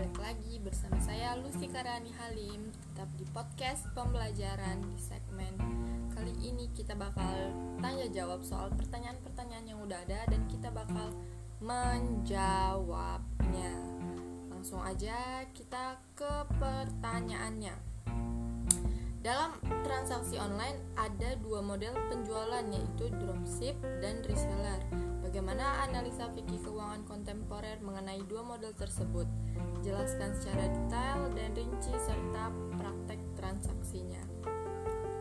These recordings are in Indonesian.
balik lagi bersama saya Lucy Karani Halim Tetap di podcast pembelajaran di segmen. Kali ini kita bakal tanya jawab soal pertanyaan-pertanyaan yang udah ada Dan kita bakal menjawabnya. Langsung aja kita ke pertanyaannya. Dalam transaksi online ada dua model penjualan yaitu dropship dan reseller. Bagaimana analisa fikih keuangan kontemporer mengenai dua model tersebut? Jelaskan secara detail dan rinci serta praktek transaksinya.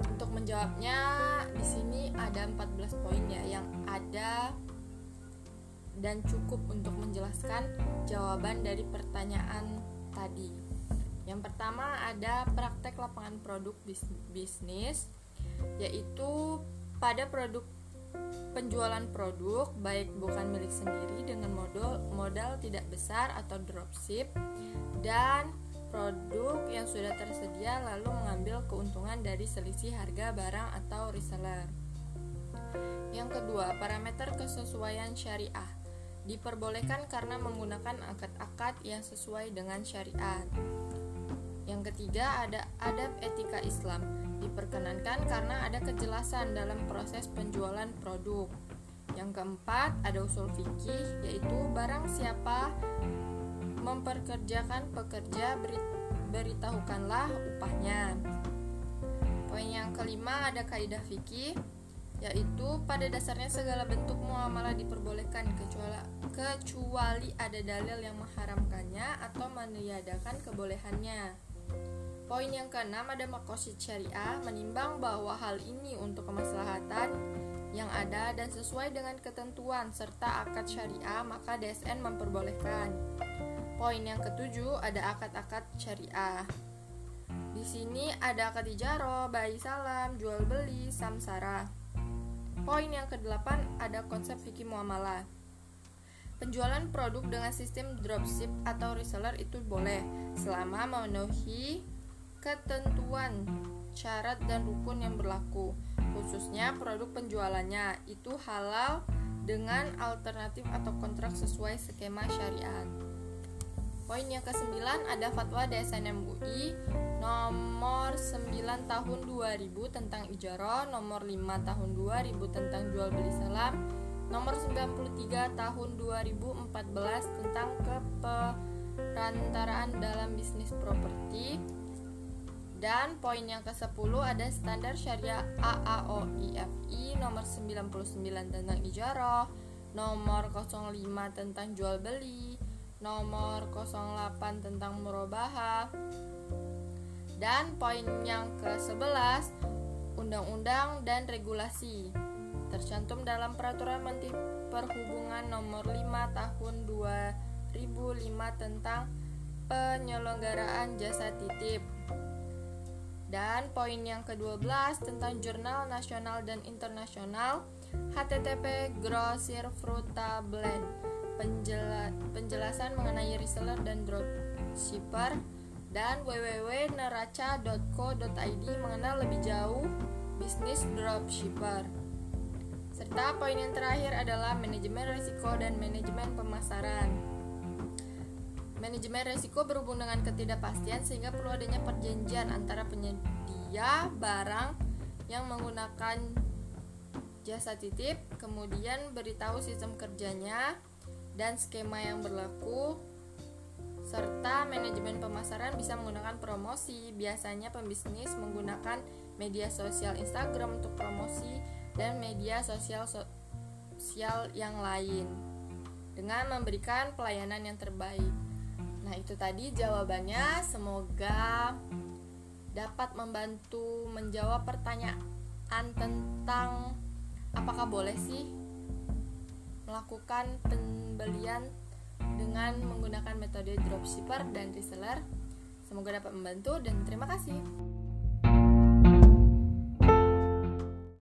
Untuk menjawabnya, di sini ada 14 poin ya yang ada dan cukup untuk menjelaskan jawaban dari pertanyaan tadi. Yang pertama ada praktek lapangan produk bisnis yaitu pada produk penjualan produk baik bukan milik sendiri dengan modal modal tidak besar atau dropship dan produk yang sudah tersedia lalu mengambil keuntungan dari selisih harga barang atau reseller. Yang kedua, parameter kesesuaian syariah diperbolehkan karena menggunakan akad-akad yang sesuai dengan syariat. Yang ketiga, ada adab etika Islam diperkenankan karena ada kejelasan dalam proses penjualan produk. Yang keempat, ada usul fikih yaitu barang siapa memperkerjakan pekerja beri, beritahukanlah upahnya. Poin yang kelima ada kaidah fikih yaitu pada dasarnya segala bentuk muamalah diperbolehkan kecuali kecuali ada dalil yang mengharamkannya atau meniadakan kebolehannya. Poin yang keenam ada makosid syariah menimbang bahwa hal ini untuk kemaslahatan yang ada dan sesuai dengan ketentuan serta akad syariah maka DSN memperbolehkan. Poin yang ketujuh ada akad-akad syariah. Di sini ada akad ijaro, bayi salam, jual beli, samsara. Poin yang kedelapan ada konsep fikih muamalah. Penjualan produk dengan sistem dropship atau reseller itu boleh selama memenuhi ketentuan, syarat dan rukun yang berlaku, khususnya produk penjualannya itu halal dengan alternatif atau kontrak sesuai skema syariat. Poin yang ke-9 ada fatwa DSN MUI nomor 9 tahun 2000 tentang ijarah, nomor 5 tahun 2000 tentang jual beli salam, nomor 93 tahun 2014 tentang keperantaraan dalam bisnis properti, dan poin yang ke-10 ada standar syariah AAOIFI nomor 99 tentang ijarah, nomor 05 tentang jual beli, nomor 08 tentang murabahah. Dan poin yang ke-11 undang-undang dan regulasi tercantum dalam peraturan Menteri Perhubungan nomor 5 tahun 2005 tentang penyelenggaraan jasa titip. Dan poin yang ke-12 tentang jurnal nasional dan internasional HTTP Grossier Fruta Blend. Penjela penjelasan mengenai reseller dan dropshipper dan www.neraca.co.id mengenal lebih jauh bisnis dropshipper. Serta poin yang terakhir adalah manajemen risiko dan manajemen pemasaran Manajemen resiko berhubung dengan ketidakpastian sehingga perlu adanya perjanjian antara penyedia barang yang menggunakan jasa titip, kemudian beritahu sistem kerjanya dan skema yang berlaku serta manajemen pemasaran bisa menggunakan promosi. Biasanya pembisnis menggunakan media sosial Instagram untuk promosi dan media sosial sosial yang lain dengan memberikan pelayanan yang terbaik. Nah, itu tadi jawabannya. Semoga dapat membantu menjawab pertanyaan tentang apakah boleh sih melakukan pembelian dengan menggunakan metode dropshipper dan reseller. Semoga dapat membantu dan terima kasih.